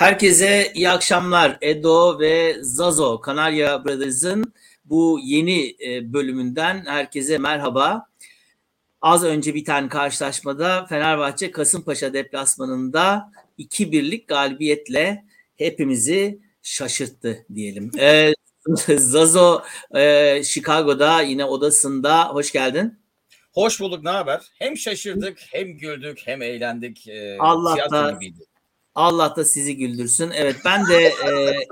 Herkese iyi akşamlar. Edo ve Zazo, Kanarya Brothers'ın bu yeni e, bölümünden herkese merhaba. Az önce biten karşılaşmada Fenerbahçe Kasımpaşa deplasmanında 2-1'lik galibiyetle hepimizi şaşırttı diyelim. Ee, Zazo e, Chicago'da yine odasında. Hoş geldin. Hoş bulduk. Ne haber? Hem şaşırdık, hem güldük, hem eğlendik. Ee, Allah da gibiydi. Allah da sizi güldürsün. Evet ben de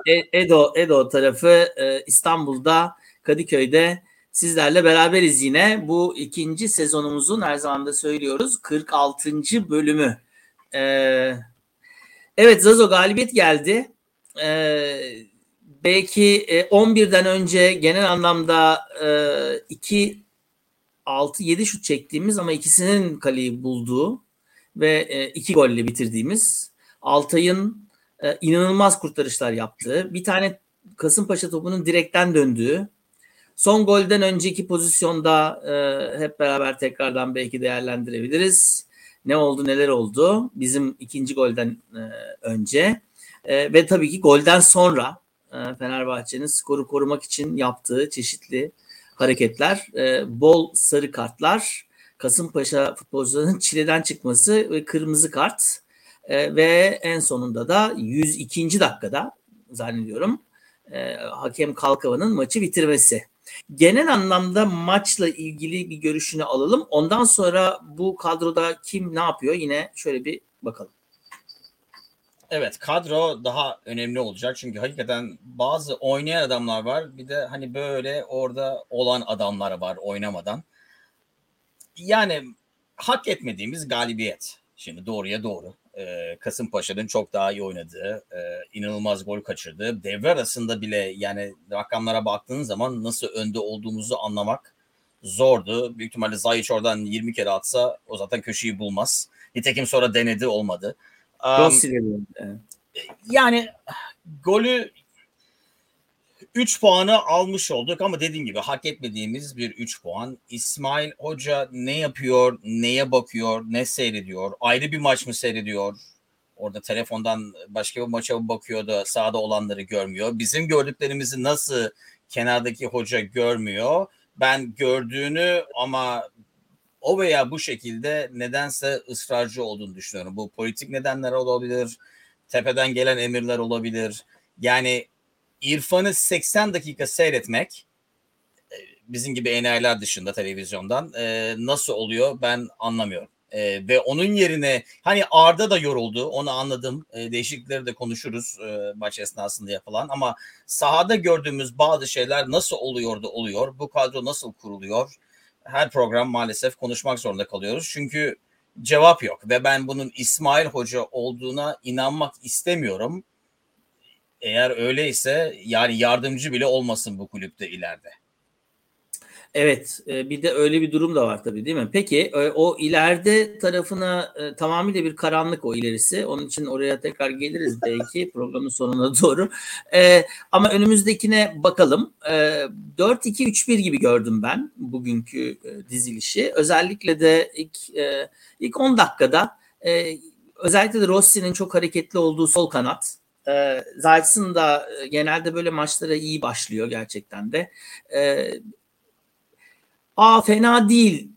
e, Edo Edo tarafı e, İstanbul'da Kadıköy'de sizlerle beraberiz yine. Bu ikinci sezonumuzun her zaman da söylüyoruz 46. bölümü. E, evet Zazo galibiyet geldi. E, belki e, 11'den önce genel anlamda e, 2 6 7 şut çektiğimiz ama ikisinin kaleyi bulduğu ve e, iki golle bitirdiğimiz Altay'ın e, inanılmaz kurtarışlar yaptığı, bir tane Kasımpaşa topunun direkten döndüğü, son golden önceki pozisyonda e, hep beraber tekrardan belki değerlendirebiliriz. Ne oldu neler oldu? Bizim ikinci golden e, önce. E, ve tabii ki golden sonra e, Fenerbahçe'nin skoru korumak için yaptığı çeşitli hareketler, e, bol sarı kartlar, Kasımpaşa futbolcularının çileden çıkması ve kırmızı kart e, ve en sonunda da 102. dakikada zannediyorum e, hakem Kalkava'nın maçı bitirmesi. Genel anlamda maçla ilgili bir görüşünü alalım. Ondan sonra bu kadroda kim ne yapıyor yine şöyle bir bakalım. Evet kadro daha önemli olacak çünkü hakikaten bazı oynayan adamlar var bir de hani böyle orada olan adamlar var oynamadan. Yani hak etmediğimiz galibiyet. Şimdi doğruya doğru e, Kasımpaşa'nın çok daha iyi oynadığı, e, inanılmaz gol kaçırdığı, devre arasında bile yani rakamlara baktığın zaman nasıl önde olduğumuzu anlamak zordu. Büyük ihtimalle Zayiç oradan 20 kere atsa o zaten köşeyi bulmaz. Nitekim sonra denedi olmadı. Um, yani golü 3 puanı almış olduk ama dediğim gibi hak etmediğimiz bir 3 puan. İsmail Hoca ne yapıyor, neye bakıyor, ne seyrediyor? Ayrı bir maç mı seyrediyor? Orada telefondan başka bir maça mı bakıyor da sahada olanları görmüyor? Bizim gördüklerimizi nasıl kenardaki hoca görmüyor? Ben gördüğünü ama o veya bu şekilde nedense ısrarcı olduğunu düşünüyorum. Bu politik nedenler olabilir, tepeden gelen emirler olabilir. Yani İrfan'ı 80 dakika seyretmek e, bizim gibi enayiler dışında televizyondan e, nasıl oluyor ben anlamıyorum. E, ve onun yerine hani Arda da yoruldu onu anladım. E, değişiklikleri de konuşuruz e, maç esnasında yapılan ama sahada gördüğümüz bazı şeyler nasıl oluyor da oluyor. Bu kadro nasıl kuruluyor? Her program maalesef konuşmak zorunda kalıyoruz. Çünkü cevap yok ve ben bunun İsmail Hoca olduğuna inanmak istemiyorum. Eğer öyleyse yani yardımcı bile olmasın bu kulüpte ileride. Evet e, bir de öyle bir durum da var tabii değil mi? Peki e, o ileride tarafına e, tamamıyla bir karanlık o ilerisi. Onun için oraya tekrar geliriz belki programın sonuna doğru. Ama önümüzdekine bakalım. 4-2-3-1 gibi gördüm ben bugünkü dizilişi. Özellikle de ilk ilk 10 dakikada özellikle de Rossi'nin çok hareketli olduğu sol kanat e, Zayt'sın da e, genelde böyle maçlara iyi başlıyor gerçekten de. E, Aa fena değil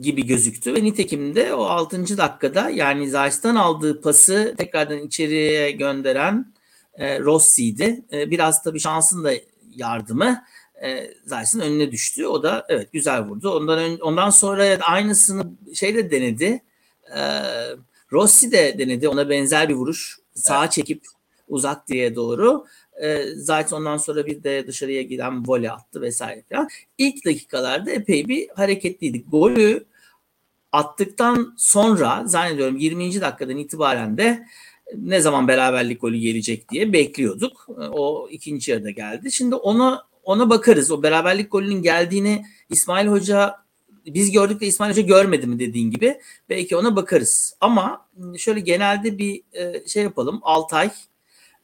gibi gözüktü ve nitekim de o 6. dakikada yani Zayt'tan aldığı pası tekrardan içeriye gönderen e, Rossi'ydi. E, biraz tabii şansın da yardımı e, Zayt'sın önüne düştü. O da evet güzel vurdu. Ondan ön, ondan sonra aynısını şeyle denedi. E, Rossi de denedi. Ona benzer bir vuruş. Sağa evet. çekip uzak diye doğru. E, zaten ondan sonra bir de dışarıya giden voley attı vesaire falan. İlk dakikalarda epey bir hareketliydik. Golü attıktan sonra zannediyorum 20. dakikadan itibaren de ne zaman beraberlik golü gelecek diye bekliyorduk. O ikinci yarıda geldi. Şimdi ona ona bakarız. O beraberlik golünün geldiğini İsmail Hoca biz gördük de İsmail Hoca görmedi mi dediğin gibi. Belki ona bakarız. Ama şöyle genelde bir şey yapalım. Altay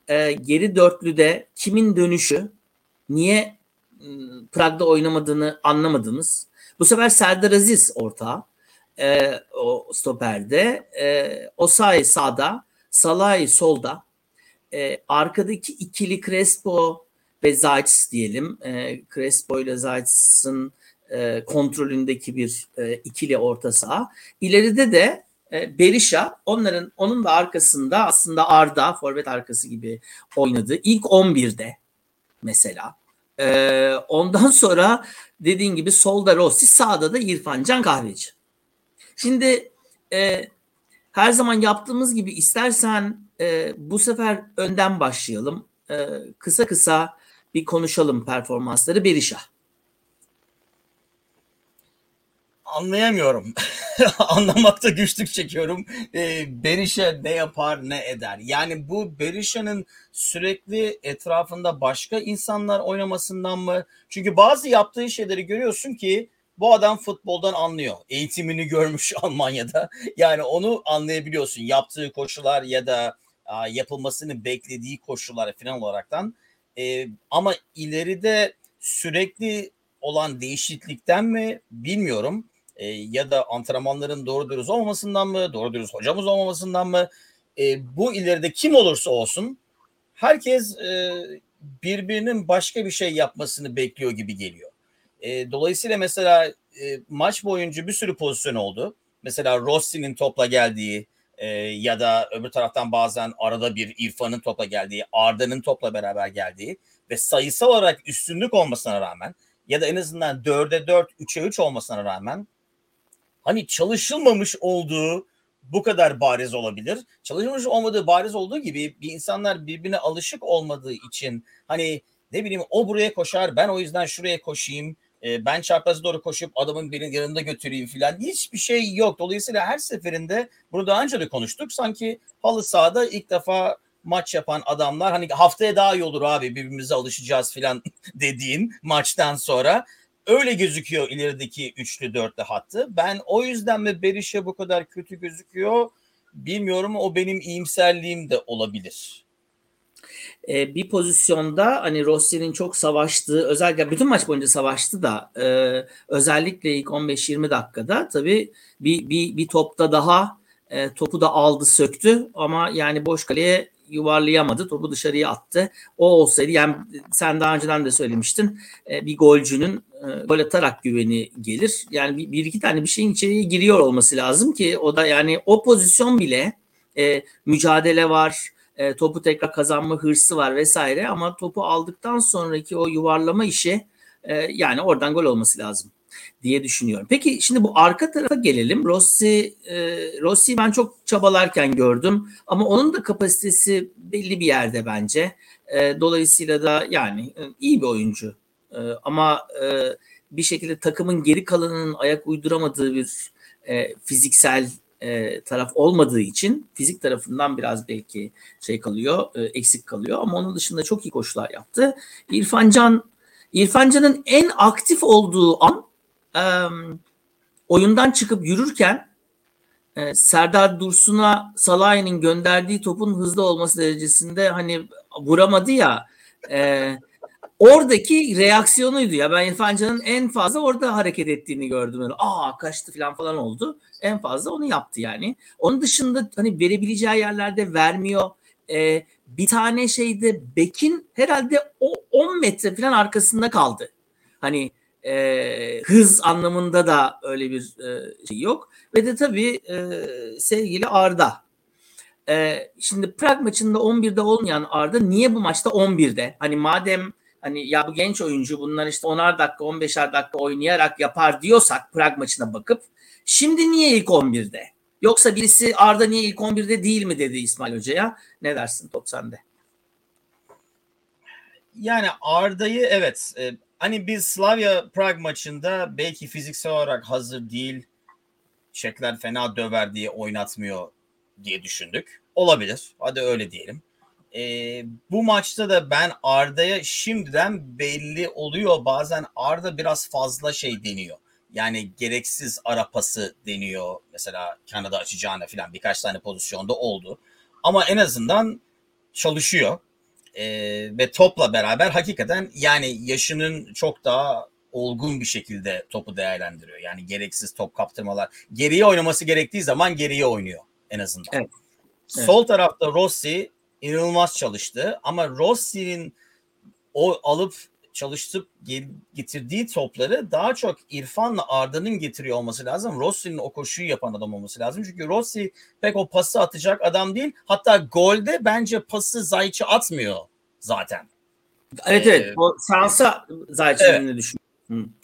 e, geri dörtlüde kimin dönüşü niye ıı, Prag'da oynamadığını anlamadınız. Bu sefer Serdar Aziz ortağı e, o stoperde. E, Osay sağda, Salay solda. e, arkadaki ikili Crespo ve Zayt's diyelim. E, Crespo ile Zayt's'ın e, kontrolündeki bir e, ikili orta saha. İleride de e, Berisha onların onun da arkasında aslında Arda forvet arkası gibi oynadı. İlk 11'de mesela. E, ondan sonra dediğin gibi solda Rossi sağda da İrfan Can Kahveci. Şimdi e, her zaman yaptığımız gibi istersen e, bu sefer önden başlayalım. E, kısa kısa bir konuşalım performansları Berisha. Anlayamıyorum. Anlamakta güçlük çekiyorum. E, Berisha ne yapar ne eder. Yani bu Berisha'nın sürekli etrafında başka insanlar oynamasından mı? Çünkü bazı yaptığı şeyleri görüyorsun ki bu adam futboldan anlıyor. Eğitimini görmüş Almanya'da. Yani onu anlayabiliyorsun. Yaptığı koşular ya da a, yapılmasını beklediği koşullar final olaraktan. E, ama ileride sürekli olan değişiklikten mi bilmiyorum. E, ya da antrenmanların doğru dürüst olmamasından mı, doğru dürüst hocamız olmamasından mı? E, bu ileride kim olursa olsun herkes e, birbirinin başka bir şey yapmasını bekliyor gibi geliyor. E, dolayısıyla mesela e, maç boyunca bir sürü pozisyon oldu. Mesela Rossi'nin topla geldiği e, ya da öbür taraftan bazen arada bir İrfan'ın topla geldiği, Arda'nın topla beraber geldiği ve sayısal olarak üstünlük olmasına rağmen ya da en azından 4'e 4, 3'e 3 olmasına rağmen hani çalışılmamış olduğu bu kadar bariz olabilir. Çalışılmış olmadığı bariz olduğu gibi bir insanlar birbirine alışık olmadığı için hani ne bileyim o buraya koşar ben o yüzden şuraya koşayım e, ben çarpazı doğru koşup adamın birinin yanında götüreyim filan hiçbir şey yok. Dolayısıyla her seferinde bunu daha önce de konuştuk. Sanki halı sahada ilk defa maç yapan adamlar hani haftaya daha iyi olur abi birbirimize alışacağız filan dediğin maçtan sonra öyle gözüküyor ilerideki üçlü dörtlü hattı. Ben o yüzden mi Berisha bu kadar kötü gözüküyor bilmiyorum o benim iyimserliğim de olabilir. Ee, bir pozisyonda hani Rossi'nin çok savaştığı özellikle bütün maç boyunca savaştı da e, özellikle ilk 15-20 dakikada tabii bir, bir, bir topta daha e, topu da aldı söktü ama yani boş kaleye yuvarlayamadı. Topu dışarıya attı. O olsaydı yani sen daha önceden de söylemiştin e, bir golcünün e, gol atarak güveni gelir. Yani bir, iki tane bir şeyin içeriye giriyor olması lazım ki o da yani o pozisyon bile e, mücadele var, e, topu tekrar kazanma hırsı var vesaire ama topu aldıktan sonraki o yuvarlama işi e, yani oradan gol olması lazım diye düşünüyorum. Peki şimdi bu arka tarafa gelelim. Rossi e, Rossi ben çok çabalarken gördüm ama onun da kapasitesi belli bir yerde bence. E, dolayısıyla da yani e, iyi bir oyuncu. E, ama e, bir şekilde takımın geri kalanının ayak uyduramadığı bir e, fiziksel e, taraf olmadığı için fizik tarafından biraz belki şey kalıyor, e, eksik kalıyor ama onun dışında çok iyi koşular yaptı. İrfan Can İrfan Can'ın en aktif olduğu an e, oyundan çıkıp yürürken e, Serdar Dursun'a Salah'ın gönderdiği topun hızlı olması derecesinde hani vuramadı ya e, oradaki reaksiyonuydu ya ben İrfan Can'ın en fazla orada hareket ettiğini gördüm. Öyle, Aa kaçtı falan falan oldu. En fazla onu yaptı yani. Onun dışında hani verebileceği yerlerde vermiyor. Ee, bir tane şeyde Bekin herhalde o 10 metre falan arkasında kaldı. Hani e, hız anlamında da öyle bir e, şey yok. Ve de tabii e, sevgili Arda. E, şimdi Prag maçında 11'de olmayan Arda niye bu maçta 11'de? Hani madem hani ya bu genç oyuncu bunlar işte 10'ar dakika 15'er dakika oynayarak yapar diyorsak Prag maçına bakıp şimdi niye ilk 11'de? Yoksa birisi Arda niye ilk 11'de değil mi dedi İsmail Hoca'ya. Ne dersin top sende? Yani Arda'yı evet hani biz Slavia Prag maçında belki fiziksel olarak hazır değil Çekler fena döver diye oynatmıyor diye düşündük. Olabilir. Hadi öyle diyelim. E, bu maçta da ben Arda'ya şimdiden belli oluyor. Bazen Arda biraz fazla şey deniyor. Yani gereksiz ara pası deniyor. Mesela Kanada açacağına falan birkaç tane pozisyonda oldu. Ama en azından çalışıyor. E, ve topla beraber hakikaten yani yaşının çok daha olgun bir şekilde topu değerlendiriyor. Yani gereksiz top kaptırmalar. Geriye oynaması gerektiği zaman geriye oynuyor en azından. Evet. Sol tarafta Rossi inanılmaz çalıştı ama Rossi'nin o alıp çalıştıp getirdiği topları daha çok İrfan'la Arda'nın getiriyor olması lazım. Rossi'nin o koşuyu yapan adam olması lazım. Çünkü Rossi pek o pası atacak adam değil. Hatta golde bence pası Zayç'e atmıyor zaten. Evet ee, evet. O şansa Zayç'ın evet. düşünüyorum.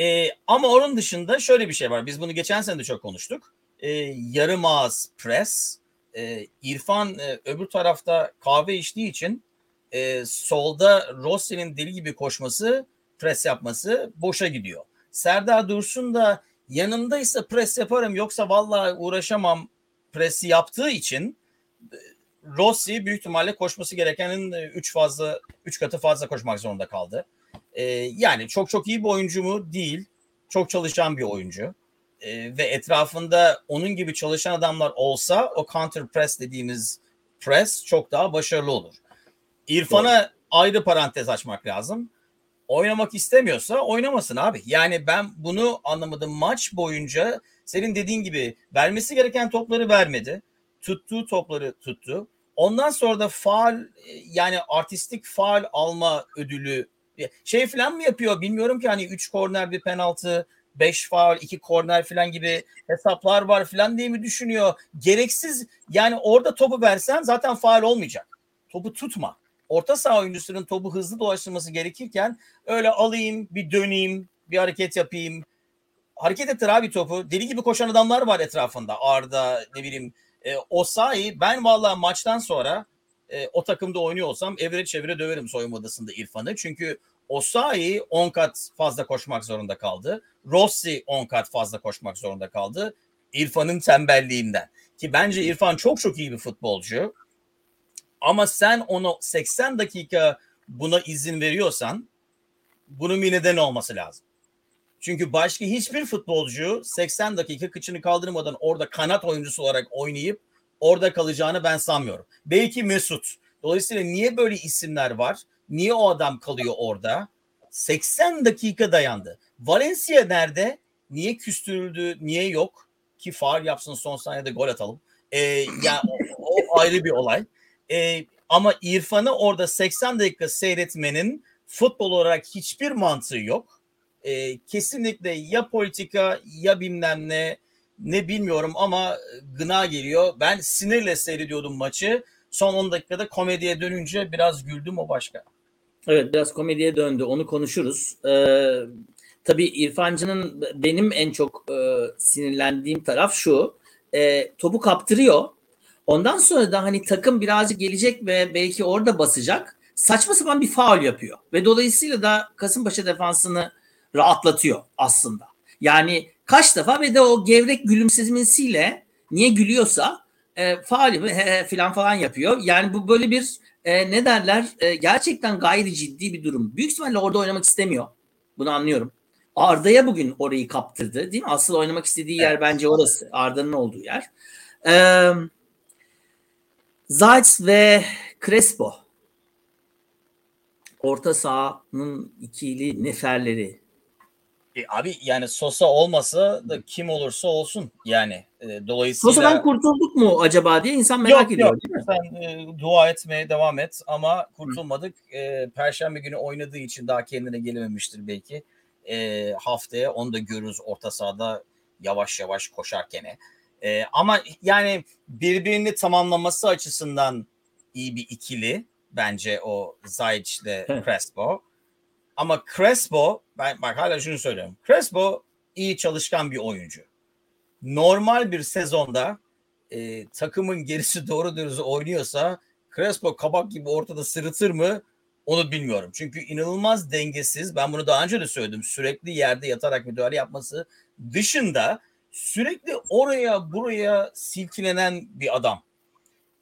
Ee, ama onun dışında şöyle bir şey var. Biz bunu geçen sene de çok konuştuk. Ee, yarım ağız pres. Ee, İrfan e, öbür tarafta kahve içtiği için e, solda Rossi'nin deli gibi koşması, pres yapması boşa gidiyor. Serdar Dursun da yanındaysa pres yaparım yoksa vallahi uğraşamam presi yaptığı için e, Rossi büyük ihtimalle koşması gerekenin 3 fazla 3 katı fazla koşmak zorunda kaldı. Ee, yani çok çok iyi bir oyuncu mu? Değil. Çok çalışan bir oyuncu. Ee, ve etrafında onun gibi çalışan adamlar olsa o counter press dediğimiz press çok daha başarılı olur. İrfan'a Doğru. ayrı parantez açmak lazım. Oynamak istemiyorsa oynamasın abi. Yani ben bunu anlamadım. Maç boyunca senin dediğin gibi vermesi gereken topları vermedi. Tuttuğu topları tuttu. Ondan sonra da faal yani artistik faal alma ödülü şey falan mı yapıyor bilmiyorum ki hani 3 korner bir penaltı 5 faal 2 korner falan gibi hesaplar var falan diye mi düşünüyor? Gereksiz yani orada topu versen zaten faal olmayacak. Topu tutma orta saha oyuncusunun topu hızlı dolaştırması gerekirken öyle alayım bir döneyim bir hareket yapayım. Hareket ettir abi topu. Deli gibi koşan adamlar var etrafında. Arda ne bileyim e, Osayi ben vallahi maçtan sonra e, o takımda oynuyor olsam evre çevire döverim soyunma odasında İrfan'ı. Çünkü Osayi 10 kat fazla koşmak zorunda kaldı. Rossi 10 kat fazla koşmak zorunda kaldı. İrfan'ın tembelliğinden. Ki bence İrfan çok çok iyi bir futbolcu. Ama sen onu 80 dakika buna izin veriyorsan bunun bir neden olması lazım. Çünkü başka hiçbir futbolcu 80 dakika kıçını kaldırmadan orada kanat oyuncusu olarak oynayıp orada kalacağını ben sanmıyorum. Belki Mesut. Dolayısıyla niye böyle isimler var? Niye o adam kalıyor orada? 80 dakika dayandı. Valencia nerede? Niye küstürüldü? Niye yok? Ki faal yapsın son saniyede gol atalım. Ee, ya yani o, o ayrı bir olay. E, ama İrfan'ı orada 80 dakika seyretmenin futbol olarak hiçbir mantığı yok. E, kesinlikle ya politika ya bilmem ne ne bilmiyorum ama gına geliyor. Ben sinirle seyrediyordum maçı. Son 10 dakikada komediye dönünce biraz güldüm o başka. Evet biraz komediye döndü onu konuşuruz. Ee, tabii İrfancı'nın benim en çok e, sinirlendiğim taraf şu. E, topu kaptırıyor Ondan sonra da hani takım birazcık gelecek ve belki orada basacak. Saçma sapan bir faul yapıyor. Ve dolayısıyla da Kasımpaşa defansını rahatlatıyor aslında. Yani kaç defa ve de o gevrek gülümsemesiyle niye gülüyorsa e, faal falan falan yapıyor. Yani bu böyle bir e, ne derler e, gerçekten gayri ciddi bir durum. Büyük ihtimalle orada oynamak istemiyor. Bunu anlıyorum. Arda'ya bugün orayı kaptırdı değil mi? Asıl oynamak istediği yer bence orası. Arda'nın olduğu yer. Eee Zayt ve Crespo. Orta sahanın ikili neferleri. E abi yani Sosa olmasa da kim olursa olsun yani e, dolayısıyla. Sosa'dan kurtulduk mu acaba diye insan merak yok, ediyor. Yok. Değil mi? Sen e, dua etmeye devam et ama kurtulmadık. E, Perşembe günü oynadığı için daha kendine gelememiştir belki. E, haftaya onu da görürüz orta sahada yavaş yavaş koşarken. E, ama yani birbirini tamamlaması açısından iyi bir ikili bence o Zayic ile Crespo. Ama Crespo ben bak hala şunu söylüyorum. Crespo iyi çalışkan bir oyuncu. Normal bir sezonda e, takımın gerisi doğru dürüst oynuyorsa Crespo kabak gibi ortada sırıtır mı? Onu bilmiyorum. Çünkü inanılmaz dengesiz. Ben bunu daha önce de söyledim. Sürekli yerde yatarak müdahale yapması dışında sürekli oraya buraya silkilenen bir adam.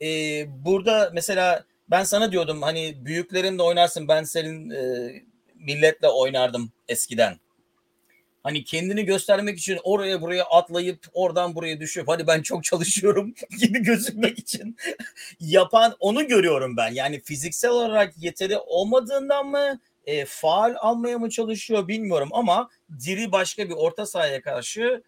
Ee, burada mesela ben sana diyordum hani büyüklerinle oynarsın ben senin e, milletle oynardım eskiden. Hani kendini göstermek için oraya buraya atlayıp oradan buraya düşüp hadi ben çok çalışıyorum gibi gözükmek için yapan onu görüyorum ben. Yani fiziksel olarak yeteri olmadığından mı e, faal almaya mı çalışıyor bilmiyorum ama diri başka bir orta sahaya karşı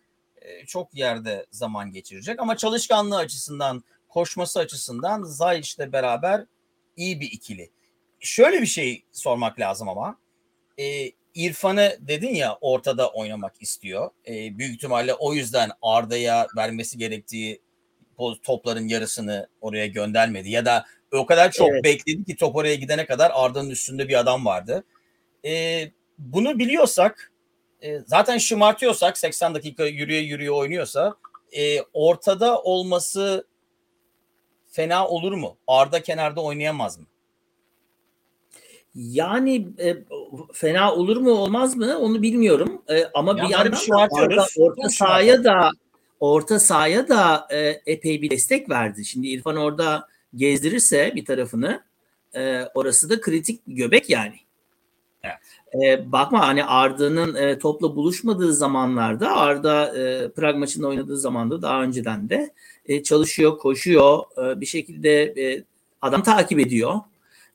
çok yerde zaman geçirecek ama çalışkanlığı açısından, koşması açısından Zayic'le beraber iyi bir ikili. Şöyle bir şey sormak lazım ama. E, İrfan'ı dedin ya ortada oynamak istiyor. E, büyük ihtimalle o yüzden Arda'ya vermesi gerektiği topların yarısını oraya göndermedi. Ya da o kadar çok evet. bekledi ki top oraya gidene kadar Arda'nın üstünde bir adam vardı. E, bunu biliyorsak e, zaten şımartıyorsak 80 dakika yürüye yürüye oynuyorsa e, ortada olması fena olur mu? Arda kenarda oynayamaz mı? Yani e, fena olur mu olmaz mı onu bilmiyorum. E, ama ya bir yandan bir da orta, orta sahaya da orta sahaya da e, epey bir destek verdi. Şimdi İrfan orada gezdirirse bir tarafını e, orası da kritik göbek yani. Evet. E, bakma hani Arda'nın e, topla buluşmadığı zamanlarda Arda e, Prag maçında oynadığı zamanda daha önceden de e, çalışıyor, koşuyor, e, bir şekilde e, adam takip ediyor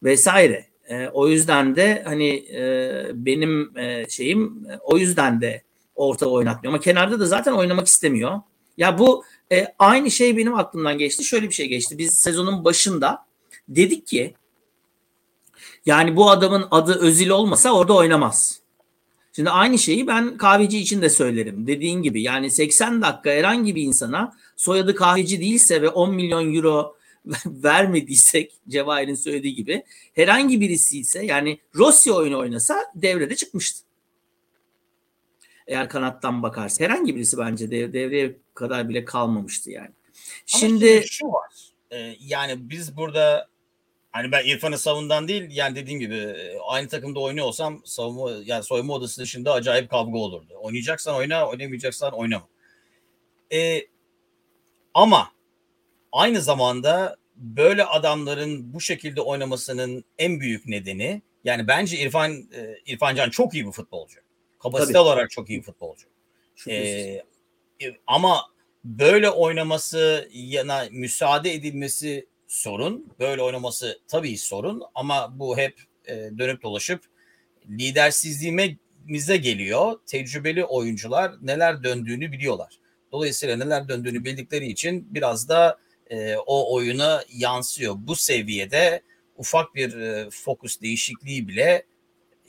vesaire. E, o yüzden de hani e, benim e, şeyim e, o yüzden de orta oynatmıyor. Ama kenarda da zaten oynamak istemiyor. Ya bu e, aynı şey benim aklımdan geçti. Şöyle bir şey geçti. Biz sezonun başında dedik ki yani bu adamın adı Özil olmasa orada oynamaz. Şimdi aynı şeyi ben kahveci için de söylerim. Dediğin gibi yani 80 dakika herhangi bir insana soyadı kahveci değilse ve 10 milyon euro vermediysek Cevahir'in söylediği gibi herhangi birisi ise yani Rossi oyunu oynasa devrede çıkmıştı. Eğer kanattan bakarsa herhangi birisi bence dev, devreye kadar bile kalmamıştı yani. Şimdi, Ama şu var. Ee, yani biz burada Hani ben İrfan'ı savundan değil yani dediğim gibi aynı takımda oynuyor olsam savunma yani soyunma odası dışında acayip kavga olurdu. Oynayacaksan oyna, oynamayacaksan oynama. Ee, ama aynı zamanda böyle adamların bu şekilde oynamasının en büyük nedeni yani bence İrfan İrfan Can çok iyi bir futbolcu. Kapasite Tabii. olarak çok iyi bir futbolcu. Ee, ama böyle oynaması yana müsaade edilmesi sorun. Böyle oynaması tabii sorun ama bu hep e, dönüp dolaşıp lidersizliğimize geliyor. Tecrübeli oyuncular neler döndüğünü biliyorlar. Dolayısıyla neler döndüğünü bildikleri için biraz da e, o oyuna yansıyor. Bu seviyede ufak bir e, fokus değişikliği bile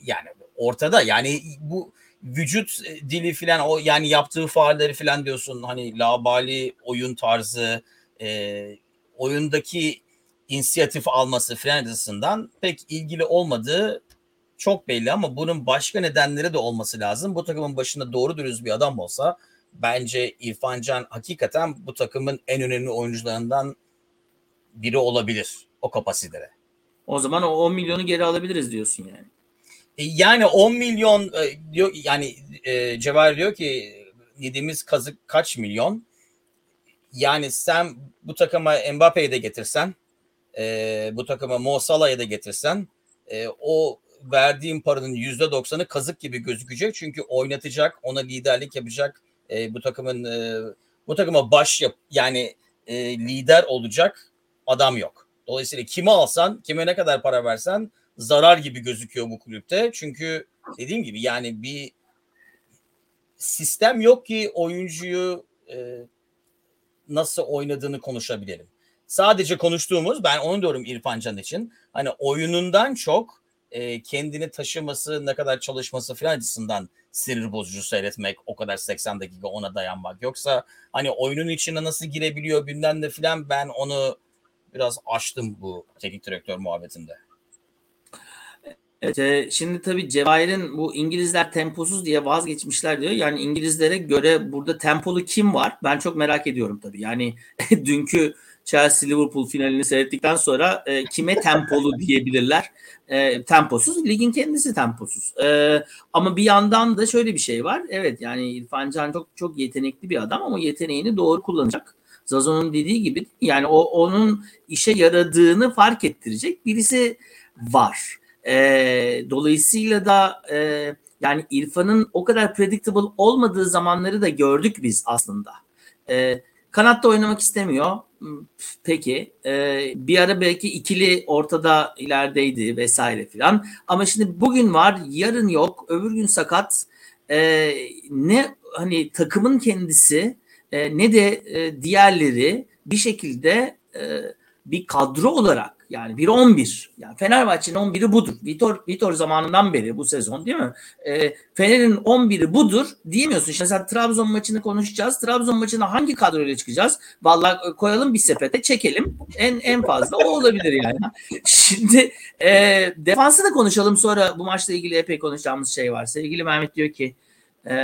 yani ortada. Yani bu vücut dili filan o yani yaptığı faalleri filan diyorsun hani labali oyun tarzı e, oyundaki inisiyatif alması filan açısından pek ilgili olmadığı çok belli ama bunun başka nedenleri de olması lazım. Bu takımın başında doğru dürüst bir adam olsa bence İrfan Can hakikaten bu takımın en önemli oyuncularından biri olabilir o kapasitede. O zaman o 10 milyonu geri alabiliriz diyorsun yani. E, yani 10 milyon e, diyor yani e, Cevher diyor ki yediğimiz kazık kaç milyon? Yani sen bu takıma Mbappe'yi de getirsen, e, bu takıma Mo Salah'ı da getirsen, e, o verdiğim paranın yüzde doksanı kazık gibi gözükecek. Çünkü oynatacak, ona liderlik yapacak, e, bu takımın e, bu takıma baş yap yani e, lider olacak adam yok. Dolayısıyla kimi alsan, kime ne kadar para versen zarar gibi gözüküyor bu kulüpte. Çünkü dediğim gibi yani bir sistem yok ki oyuncuyu e, nasıl oynadığını konuşabilelim. Sadece konuştuğumuz ben onu diyorum İrfan Can için. Hani oyunundan çok e, kendini taşıması, ne kadar çalışması falan açısından sinir bozucu seyretmek, o kadar 80 dakika ona dayanmak. Yoksa hani oyunun içine nasıl girebiliyor bilmem ne falan ben onu biraz açtım bu teknik direktör muhabbetinde. Evet, e, şimdi tabii Cevahir'in bu İngilizler temposuz diye vazgeçmişler diyor. Yani İngilizlere göre burada tempolu kim var? Ben çok merak ediyorum tabii. Yani dünkü Chelsea Liverpool finalini seyrettikten sonra e, kime tempolu diyebilirler? E, temposuz. Ligin kendisi temposuz. E, ama bir yandan da şöyle bir şey var. Evet yani İrfan Can çok çok yetenekli bir adam ama yeteneğini doğru kullanacak. Zazon'un dediği gibi yani o onun işe yaradığını fark ettirecek birisi var. E, dolayısıyla da e, yani İrfan'ın o kadar predictable olmadığı zamanları da gördük biz aslında. E, kanatta oynamak istemiyor. Hmm, peki e, bir ara belki ikili ortada ilerideydi vesaire filan. Ama şimdi bugün var, yarın yok, öbür gün sakat. E, ne hani takımın kendisi e, ne de e, diğerleri bir şekilde e, bir kadro olarak yani bir 11 yani Fenerbahçe'nin 11'i budur. Vitor Vitor zamanından beri bu sezon değil mi? E, Fener'in 11'i budur diyemiyorsun. İşte mesela Trabzon maçını konuşacağız. Trabzon maçına hangi kadroyla çıkacağız? Vallahi e, koyalım bir sepete çekelim. En en fazla o olabilir yani. Şimdi e, defansı da konuşalım sonra bu maçla ilgili epey konuşacağımız şey var. Sevgili Mehmet diyor ki e,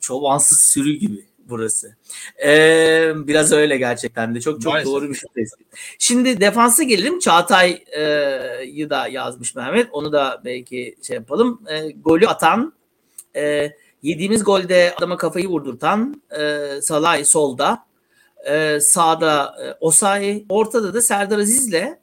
çobansız sürü gibi burası. Ee, biraz öyle gerçekten de. Çok çok Maalesef. doğru bir şey. Şimdi defansa gelelim. Çağatay'ı da yazmış Mehmet. Onu da belki şey yapalım. E, golü atan e, yediğimiz golde adama kafayı vurdurtan e, Salay solda e, sağda e, Osayi ortada da Serdar Aziz'le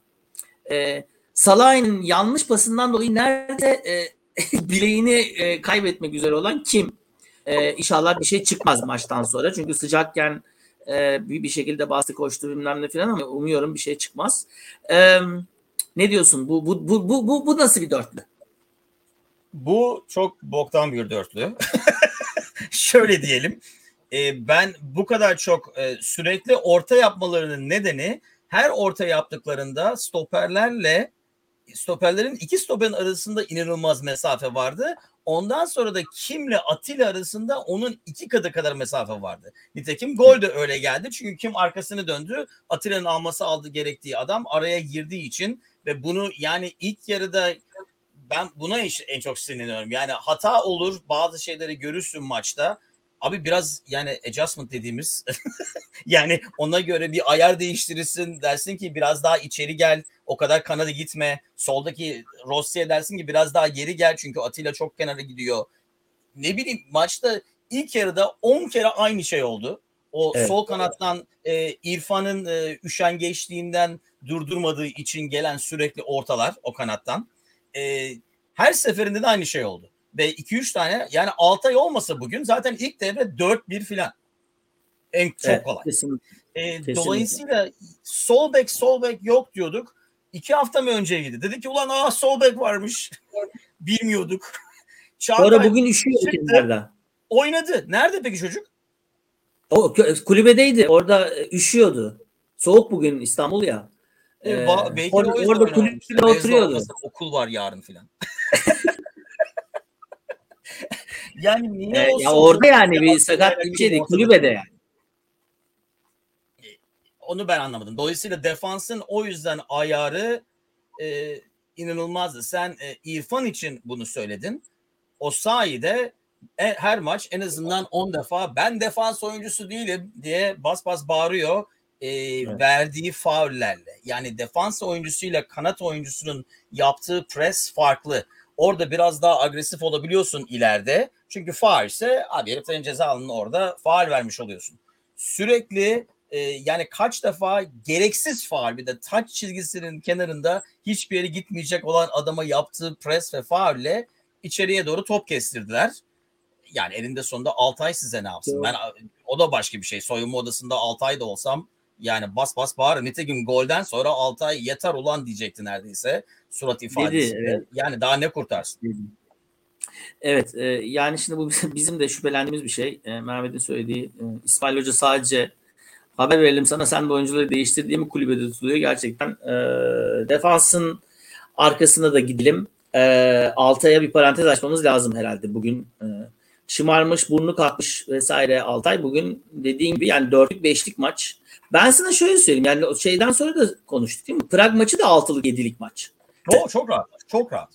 e, Salah'ın yanlış pasından dolayı nerede e, bileğini e, kaybetmek üzere olan kim? E, inşallah bir şey çıkmaz maçtan sonra. Çünkü sıcakken e, bir, bir şekilde bastı koştu bilmem ne falan ama umuyorum bir şey çıkmaz. E, ne diyorsun? Bu, bu, bu, bu, bu, bu nasıl bir dörtlü? Bu çok boktan bir dörtlü. Şöyle diyelim. E, ben bu kadar çok e, sürekli orta yapmalarının nedeni her orta yaptıklarında stoperlerle stoperlerin iki stoperin arasında inanılmaz mesafe vardı. Ondan sonra da Kim'le Atilla arasında onun iki katı kadar mesafe vardı. Nitekim gol de öyle geldi. Çünkü Kim arkasını döndü. Atilla'nın alması aldı gerektiği adam araya girdiği için ve bunu yani ilk yarıda ben buna en çok sinirleniyorum. Yani hata olur bazı şeyleri görürsün maçta. Abi biraz yani adjustment dediğimiz yani ona göre bir ayar değiştirirsin dersin ki biraz daha içeri gel o kadar kanada gitme. Soldaki Rossi'ye dersin ki biraz daha geri gel çünkü Atilla çok kenara gidiyor. Ne bileyim maçta ilk yarıda 10 kere aynı şey oldu. O evet. sol kanattan e, İrfan'ın e, üşengeçliğinden durdurmadığı için gelen sürekli ortalar o kanattan. E, her seferinde de aynı şey oldu. Ve 2-3 tane yani Altay olmasa bugün zaten ilk devre 4-1 filan. En çok evet, kolay. Kesinlikle. E, kesinlikle. Dolayısıyla sol bek sol bek yok diyorduk iki hafta mı önceydi? Dedi ki ulan aa sol bek varmış. Bilmiyorduk. Çağatay Sonra bugün üşüyor kenarda. Oynadı. Nerede peki çocuk? O kulübedeydi. Orada e, üşüyordu. Soğuk bugün İstanbul ya. Ee, ba- belki orada, orada kulübede oturuyordu. Okul var yarın filan. yani niye ee, ya orada yani bir sakat bir şeydi kulübede yani onu ben anlamadım. Dolayısıyla defansın o yüzden ayarı e, inanılmazdı. Sen e, İrfan için bunu söyledin. O sayede e, her maç en azından 10 defa ben defans oyuncusu değilim diye bas bas bağırıyor e, evet. verdiği faullerle. Yani defans oyuncusuyla kanat oyuncusunun yaptığı pres farklı. Orada biraz daha agresif olabiliyorsun ileride. Çünkü faul ise abi heriflerin ceza alanına orada faul vermiş oluyorsun. Sürekli e, yani kaç defa gereksiz faal bir de taç çizgisinin kenarında hiçbir yere gitmeyecek olan adama yaptığı pres ve faulle içeriye doğru top kestirdiler. Yani elinde sonunda Altay size ne yapsın? Ben o da başka bir şey. Soyunma odasında Altay da olsam yani bas bas bağır. Nitekim golden sonra Altay yeter ulan diyecekti neredeyse surat ifadesi. evet. Yani daha ne kurtarsın? Dedi. Evet e, yani şimdi bu bizim de şüphelendiğimiz bir şey. E, Mehmet'in söylediği e, İsmail Hoca sadece haber verelim sana sen de oyuncuları değiştir diye mi kulübede tutuluyor gerçekten. E, defansın arkasına da gidelim. E, Altay'a bir parantez açmamız lazım herhalde bugün. E, şımarmış, burnu kalkmış vesaire Altay. Bugün dediğim gibi yani dörtlük beşlik maç. Ben sana şöyle söyleyeyim yani şeyden sonra da konuştuk değil mi? Prag maçı da altılık yedilik maç. Çok, çok rahat. Çok rahat.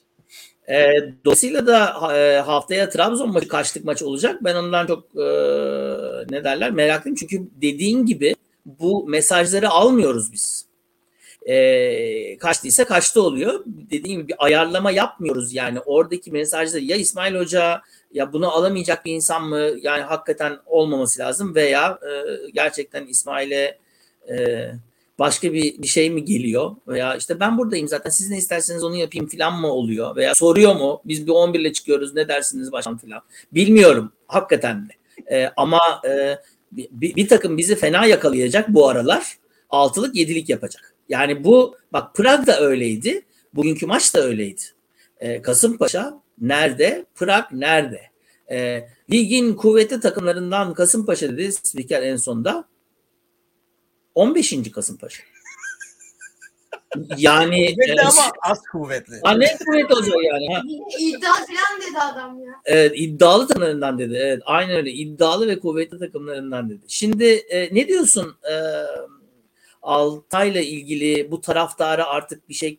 E, dolayısıyla da e, haftaya Trabzon maçı kaçlık maç olacak. Ben ondan çok e, ne derler meraklıyım. Çünkü dediğin gibi bu mesajları almıyoruz biz. E, kaçtıysa kaçtı oluyor. Dediğim gibi bir ayarlama yapmıyoruz yani. Oradaki mesajları ya İsmail Hoca ya bunu alamayacak bir insan mı? Yani hakikaten olmaması lazım veya e, gerçekten İsmail'e e, başka bir, bir şey mi geliyor? Veya işte ben buradayım zaten siz ne isterseniz onu yapayım filan mı oluyor? Veya soruyor mu? Biz bir 11 ile çıkıyoruz ne dersiniz başkan filan? Bilmiyorum hakikaten de. Ee, ama e, bir, bir takım bizi fena yakalayacak bu aralar altılık yedilik yapacak yani bu bak Prag da öyleydi bugünkü maç da öyleydi ee, Kasımpaşa nerede Prag nerede ee, ligin kuvvetli takımlarından Kasımpaşa dedi spiker en sonunda 15. Kasımpaşa. Yani Kuvvetli e, ama az kuvvetli. ha, ne kuvvet olacak yani? Ha. İddia falan dedi adam ya. Evet, iddialı takımlarından dedi. Evet, aynen öyle. İddialı ve kuvvetli takımlarından dedi. Şimdi e, ne diyorsun e, Altay'la ilgili bu taraftara artık bir şey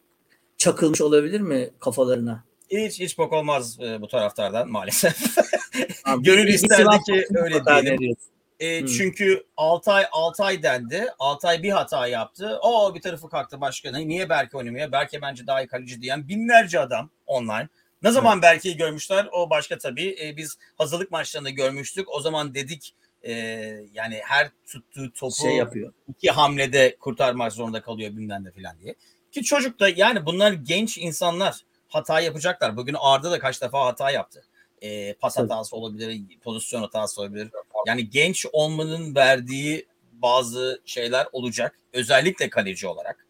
çakılmış olabilir mi kafalarına? Hiç hiç bok olmaz e, bu taraftardan maalesef. Abi, Gönül isterdi ki öyle diyelim. E, Hmm. Çünkü Altay Altay dendi. Altay bir hata yaptı. O bir tarafı kalktı başkanı. Niye Berke oynamıyor? Berke bence daha iyi kaleci diyen binlerce adam online. Ne zaman Berke'yi görmüşler? O başka tabii. E, biz hazırlık maçlarında görmüştük. O zaman dedik e, yani her tuttuğu topu Şey yapıyor. iki hamlede kurtarmak zorunda kalıyor bilmem ne falan diye. Ki çocuk da yani bunlar genç insanlar hata yapacaklar. Bugün Arda da kaç defa hata yaptı. E, pas Tabii. hatası olabilir, pozisyon hatası olabilir. Yani genç olmanın verdiği bazı şeyler olacak. Özellikle kaleci olarak.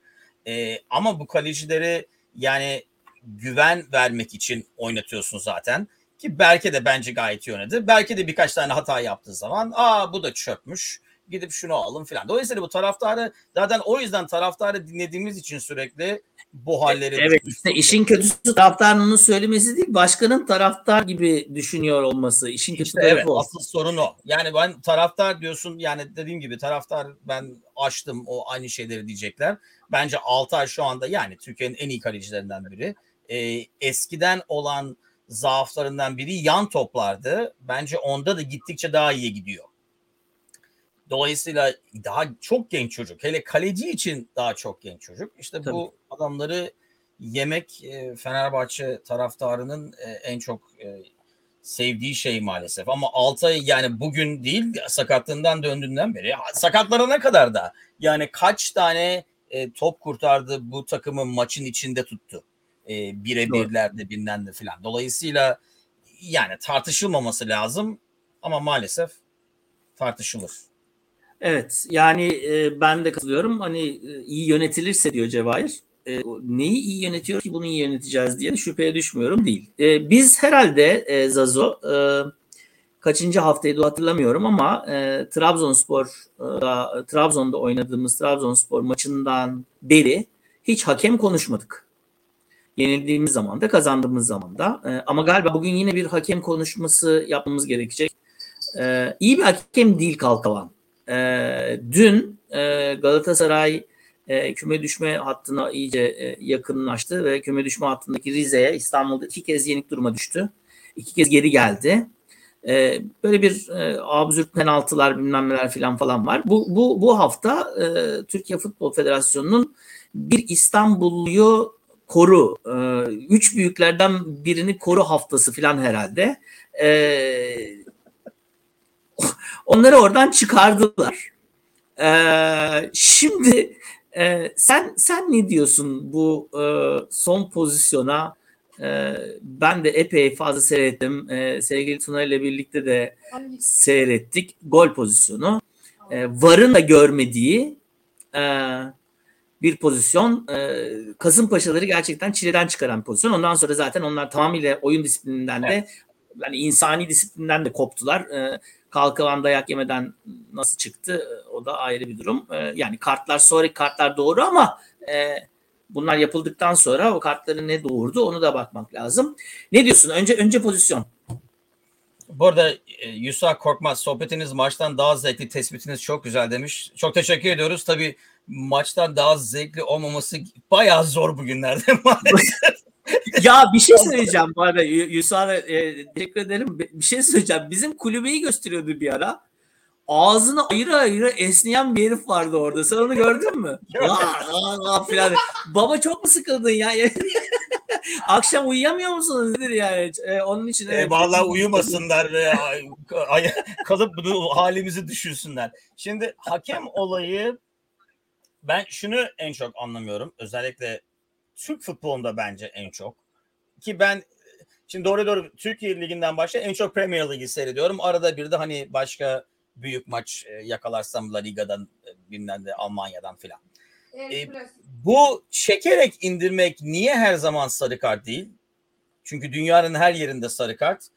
E, ama bu kalecileri yani güven vermek için oynatıyorsun zaten. Ki Berke de bence gayet iyi oynadı. Berke de birkaç tane hata yaptığı zaman aa bu da çöpmüş. Gidip şunu alın filan. Dolayısıyla bu taraftarı zaten o yüzden taraftarı dinlediğimiz için sürekli bu halleri Evet işte işin kötüsü taraftarın onu söylemesi değil başkanın taraftar gibi düşünüyor olması. İşin kötü İşte evet o. asıl sorun o. Yani ben taraftar diyorsun yani dediğim gibi taraftar ben açtım o aynı şeyleri diyecekler. Bence Altay şu anda yani Türkiye'nin en iyi kalecilerinden biri. Ee, eskiden olan zaaflarından biri yan toplardı. Bence onda da gittikçe daha iyi gidiyor. Dolayısıyla daha çok genç çocuk. Hele kaleci için daha çok genç çocuk. İşte bu adamları yemek e, Fenerbahçe taraftarının e, en çok e, sevdiği şey maalesef. Ama Altay yani bugün değil sakatlığından döndüğünden beri sakatlarına kadar da yani kaç tane top kurtardı bu takımı maçın içinde tuttu. E, Birebirlerde bilmem de filan. Dolayısıyla yani tartışılmaması lazım ama maalesef tartışılır. Evet yani e, ben de katılıyorum. Hani e, iyi yönetilirse diyor Cevahir. E, neyi iyi yönetiyor ki bunu iyi yöneteceğiz diye şüpheye düşmüyorum değil. E, biz herhalde e, Zazo e, kaçıncı haftaydı hatırlamıyorum ama e, Trabzonspor e, Trabzon'da oynadığımız Trabzonspor maçından beri hiç hakem konuşmadık. Yenildiğimiz zaman da kazandığımız zaman da. E, ama galiba bugün yine bir hakem konuşması yapmamız gerekecek. E, iyi bir hakem değil Kalkavan. E, dün e, Galatasaray e, küme düşme hattına iyice e, yakınlaştı ve küme düşme hattındaki Rize'ye İstanbul'da iki kez yenik duruma düştü. İki kez geri geldi. E, böyle bir e, absürt penaltılar bilmem neler filan falan var. Bu, bu, bu hafta e, Türkiye Futbol Federasyonu'nun bir İstanbulluyu koru, e, üç büyüklerden birini koru haftası filan herhalde. E, onları oradan çıkardılar. Ee, şimdi e, sen sen ne diyorsun bu e, son pozisyona? E, ben de epey fazla seyrettim. E, sevgili Tuna ile birlikte de seyrettik. Gol pozisyonu. E, Var'ın da görmediği e, bir pozisyon. E, Kasımpaşaları gerçekten çileden çıkaran pozisyon. Ondan sonra zaten onlar tamamıyla oyun disiplininden de Evet. yani insani disiplinden de koptular. E, Kalkavan dayak yemeden nasıl çıktı o da ayrı bir durum. E, yani kartlar sonraki kartlar doğru ama e, bunlar yapıldıktan sonra o kartların ne doğurdu onu da bakmak lazım. Ne diyorsun? Önce önce pozisyon. Bu arada e, Yusa Korkmaz sohbetiniz maçtan daha zevkli tespitiniz çok güzel demiş. Çok teşekkür ediyoruz. Tabii maçtan daha zevkli olmaması bayağı zor bugünlerde maalesef. ya bir şey söyleyeceğim bu arada Yusuf'a e, teşekkür ederim. Bir şey söyleyeceğim. Bizim kulübeyi gösteriyordu bir ara. Ağzını ayrı ayrı esneyen bir herif vardı orada. Sen onu gördün mü? Aa, falan. Baba çok mu sıkıldın ya? Akşam uyuyamıyor musunuz nedir yani? E, onun için E, vallahi uyumasınlar ve ay- ay- kalıp bunu halimizi düşünsünler. Şimdi hakem olayı ben şunu en çok anlamıyorum. Özellikle Türk futbolunda bence en çok. Ki ben şimdi doğru doğru Türkiye Ligi'nden başla en çok Premier Ligi seyrediyorum. Arada bir de hani başka büyük maç e, yakalarsam La Liga'dan e, bilmem de Almanya'dan filan. E, bu çekerek indirmek niye her zaman sarı kart değil? Çünkü dünyanın her yerinde sarı kart.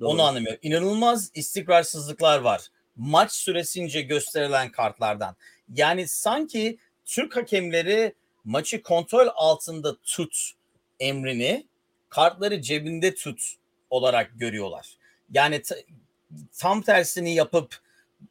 Onu anlamıyorum. İnanılmaz istikrarsızlıklar var. Maç süresince gösterilen kartlardan. Yani sanki Türk hakemleri maçı kontrol altında tut emrini kartları cebinde tut olarak görüyorlar. Yani tam tersini yapıp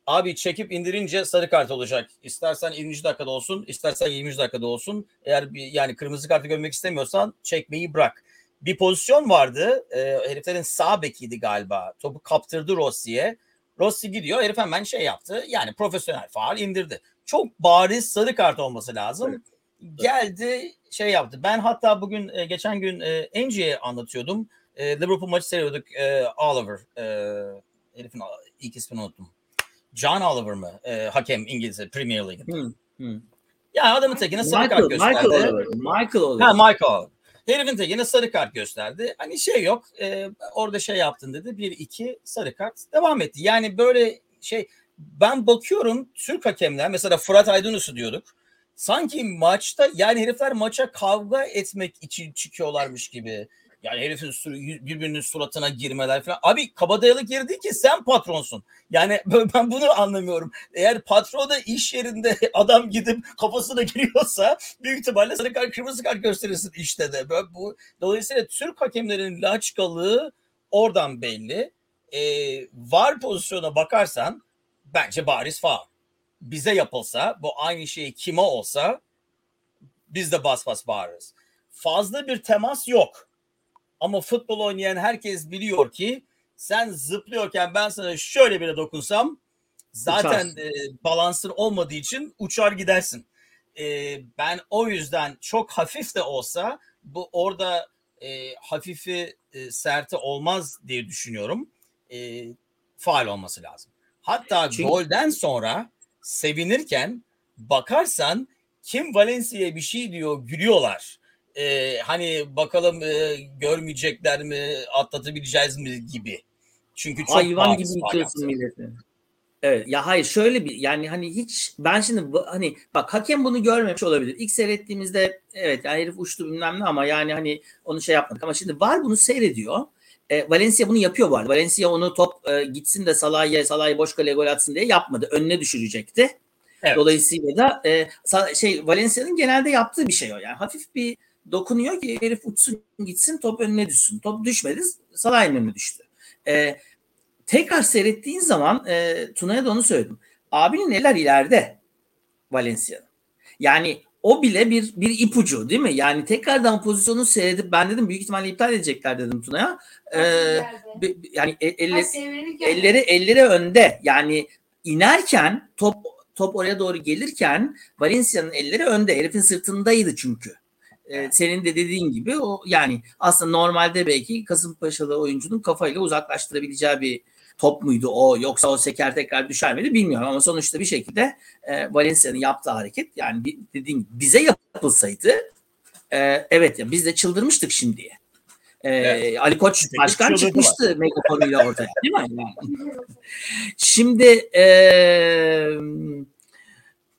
abi çekip indirince sarı kart olacak. İstersen 20. dakikada olsun, istersen 20. dakikada olsun. Eğer bir yani kırmızı kartı görmek istemiyorsan çekmeyi bırak. Bir pozisyon vardı. E, heriflerin sağ bekiydi galiba. Topu kaptırdı Rossi'ye. Rossi gidiyor. Herif hemen şey yaptı. Yani profesyonel faal indirdi. Çok bariz sarı kart olması lazım. Evet. Geldi şey yaptı. Ben hatta bugün e, geçen gün e, Angie'ye anlatıyordum. E, Liverpool maçı seyrediyorduk. Oliver. Herifin ilk ismini unuttum. John Oliver mı? Hakem İngiliz Premier League'in. Hı, hı. Yani adamın tekine sarı Michael, kart gösterdi. Michael Oliver. Michael Oliver. Ha Michael. Herifin tekine sarı kart gösterdi. Hani şey yok. e, orada şey yaptın dedi. Bir iki sarı kart devam etti. Yani böyle şey ben bakıyorum Türk hakemler mesela Fırat Aydınus'u diyorduk. Sanki maçta yani herifler maça kavga etmek için çıkıyorlarmış gibi. Yani herifin birbirinin suratına girmeler falan. Abi kabadayılık yeri değil ki sen patronsun. Yani ben bunu anlamıyorum. Eğer patrona iş yerinde adam gidip kafasına giriyorsa büyük ihtimalle sarı kart kırmızı kart gösterirsin işte de. Böyle bu, dolayısıyla Türk hakemlerin laçkalığı oradan belli. Ee, var pozisyona bakarsan bence bariz faul. Bize yapılsa bu aynı şey kime olsa biz de bas bas bağırırız. Fazla bir temas yok. Ama futbol oynayan herkes biliyor ki sen zıplıyorken ben sana şöyle bile dokunsam zaten e, balansın olmadığı için uçar gidersin. E, ben o yüzden çok hafif de olsa bu orada e, hafifi e, serti olmaz diye düşünüyorum. E, faal olması lazım. Hatta Çünkü- golden sonra sevinirken bakarsan kim Valencia'ya bir şey diyor gülüyorlar. Ee, hani bakalım e, görmeyecekler mi atlatabileceğiz mi gibi. Çünkü çok hayvan gibi yıkıyorsun milleti. Evet ya hayır şöyle bir yani hani hiç ben şimdi hani bak hakem bunu görmemiş olabilir. İlk seyrettiğimizde evet yani herif uçtu bilmem ne ama yani hani onu şey yapmadık ama şimdi var bunu seyrediyor. E, Valencia bunu yapıyor bu arada. Valencia onu top e, gitsin de Salah'ya Salah'ı boş kaleye gol atsın diye yapmadı. Önüne düşürecekti. Evet. Dolayısıyla da e, şey Valencia'nın genelde yaptığı bir şey o yani. Hafif bir dokunuyor ki herif uçsun gitsin top önüne düşsün. Top düşmedi Salah'ın önüne düştü. E, tekrar seyrettiğin zaman e, Tuna'ya da onu söyledim. Abinin eller ileride Valencia'nın. Yani o bile bir bir ipucu değil mi? Yani tekrardan pozisyonu seyredip ben dedim büyük ihtimalle iptal edecekler dedim Tuna'ya. E, bi- yani e- elle- elleri elleri önde. Yani inerken top top oraya doğru gelirken Valencia'nın elleri önde. Herifin sırtındaydı çünkü. Ee, senin de dediğin gibi o yani aslında normalde belki Kasımpaşalı oyuncunun kafayla uzaklaştırabileceği bir top muydu o yoksa o seker tekrar düşer miydi bilmiyorum ama sonuçta bir şekilde e, Valencia'nın yaptığı hareket yani bir, dediğin gibi bize yapılsaydı e, evet ya biz de çıldırmıştık şimdiye. E, Evet. Ali Koç başkan çıkmıştı megafonuyla ortaya değil mi? Yani. Şimdi e,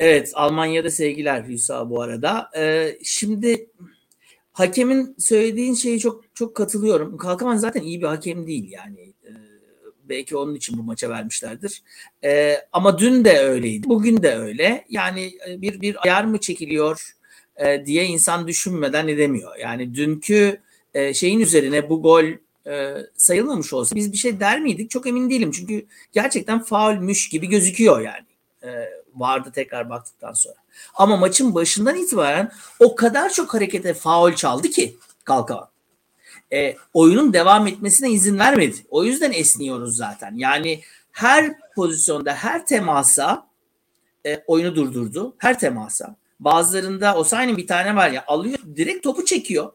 evet Almanya'da sevgiler Hüsa bu arada. E, şimdi hakemin söylediğin şeyi çok çok katılıyorum. Kalkaman zaten iyi bir hakem değil yani. E, belki onun için bu maça vermişlerdir. E, ama dün de öyleydi. Bugün de öyle. Yani e, bir bir ayar mı çekiliyor e, diye insan düşünmeden edemiyor. Yani dünkü e, şeyin üzerine bu gol e, sayılmamış olsa biz bir şey der miydik? Çok emin değilim. Çünkü gerçekten faulmüş gibi gözüküyor yani. E, vardı tekrar baktıktan sonra. Ama maçın başından itibaren o kadar çok harekete faul çaldı ki Kalkavan. E, oyunun devam etmesine izin vermedi. O yüzden esniyoruz zaten. Yani her pozisyonda, her temasa e, oyunu durdurdu. Her temasa. Bazılarında Osayi'nin bir tane var ya alıyor direkt topu çekiyor.